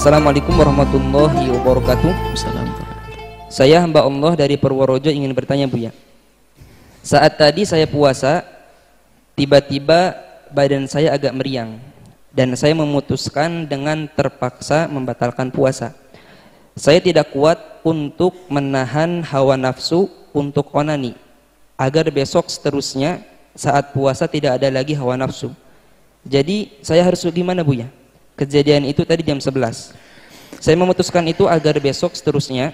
Assalamualaikum warahmatullahi wabarakatuh. Saya hamba Allah dari Purworejo ingin bertanya Buya. Saat tadi saya puasa, tiba-tiba badan saya agak meriang dan saya memutuskan dengan terpaksa membatalkan puasa. Saya tidak kuat untuk menahan hawa nafsu untuk onani agar besok seterusnya saat puasa tidak ada lagi hawa nafsu. Jadi saya harus gimana Bu ya? Kejadian itu tadi jam 11. Saya memutuskan itu agar besok seterusnya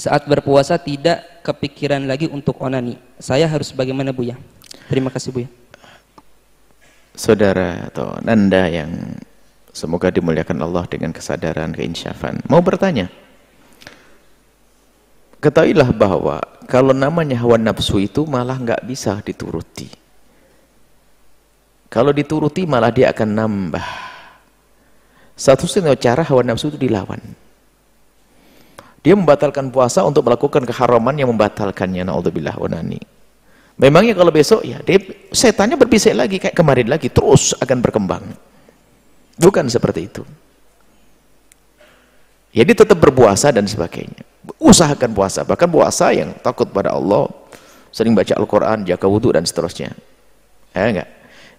saat berpuasa tidak kepikiran lagi untuk onani. Saya harus bagaimana Bu ya? Terima kasih Bu ya. Saudara atau Nanda yang semoga dimuliakan Allah dengan kesadaran, keinsyafan. Mau bertanya? Ketahuilah bahwa kalau namanya hawa nafsu itu malah nggak bisa dituruti. Kalau dituruti malah dia akan nambah. Satu-satunya cara hawa nafsu itu dilawan. Dia membatalkan puasa untuk melakukan keharaman yang membatalkannya. Na'udzubillah wa nani. Memangnya kalau besok ya, dia, setannya berbisik lagi kayak kemarin lagi, terus akan berkembang. Bukan seperti itu. Jadi ya, tetap berpuasa dan sebagainya. Usahakan puasa, bahkan puasa yang takut pada Allah, sering baca Al-Quran, jaga wudhu dan seterusnya. Ya enggak?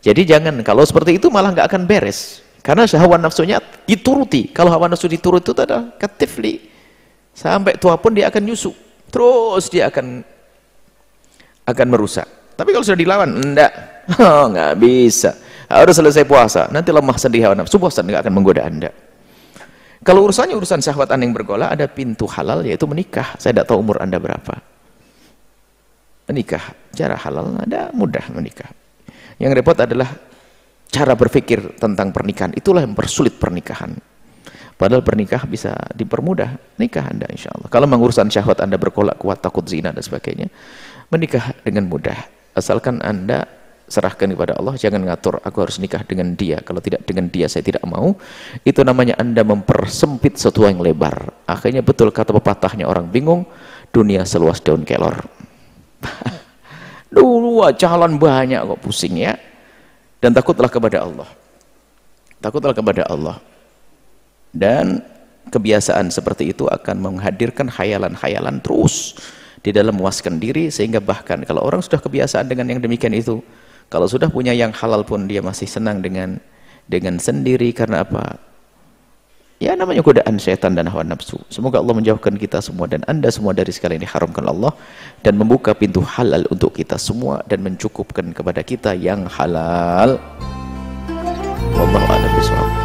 Jadi jangan, kalau seperti itu malah enggak akan beres. Karena hawa nafsunya dituruti. Kalau hawa nafsu dituruti itu adalah katifli. Sampai tua pun dia akan nyusu. Terus dia akan akan merusak. Tapi kalau sudah dilawan, enggak. Oh, enggak bisa. Harus selesai puasa. Nanti lemah sendiri hawa nafsu, puasa enggak akan menggoda Anda. Kalau urusannya urusan syahwat Anda yang bergolak, ada pintu halal yaitu menikah. Saya tidak tahu umur Anda berapa. Menikah, cara halal ada mudah menikah. Yang repot adalah cara berpikir tentang pernikahan. Itulah yang mempersulit pernikahan. Padahal pernikah bisa dipermudah. Nikah Anda insya Allah. Kalau mengurusan syahwat Anda berkolak kuat, takut zina dan sebagainya. Menikah dengan mudah. Asalkan Anda serahkan kepada Allah jangan ngatur aku harus nikah dengan dia kalau tidak dengan dia saya tidak mau itu namanya anda mempersempit sesuatu yang lebar akhirnya betul kata pepatahnya orang bingung dunia seluas daun kelor dulu calon banyak kok pusing ya dan takutlah kepada Allah. Takutlah kepada Allah. Dan kebiasaan seperti itu akan menghadirkan khayalan-khayalan terus di dalam memuaskan diri sehingga bahkan kalau orang sudah kebiasaan dengan yang demikian itu kalau sudah punya yang halal pun dia masih senang dengan dengan sendiri. Karena apa? Ya namanya godaan setan dan hawa nafsu. Semoga Allah menjauhkan kita semua dan Anda semua dari segala ini, diharamkan Allah dan membuka pintu halal untuk kita semua dan mencukupkan kepada kita yang halal. Wallahu a'lam bishawab.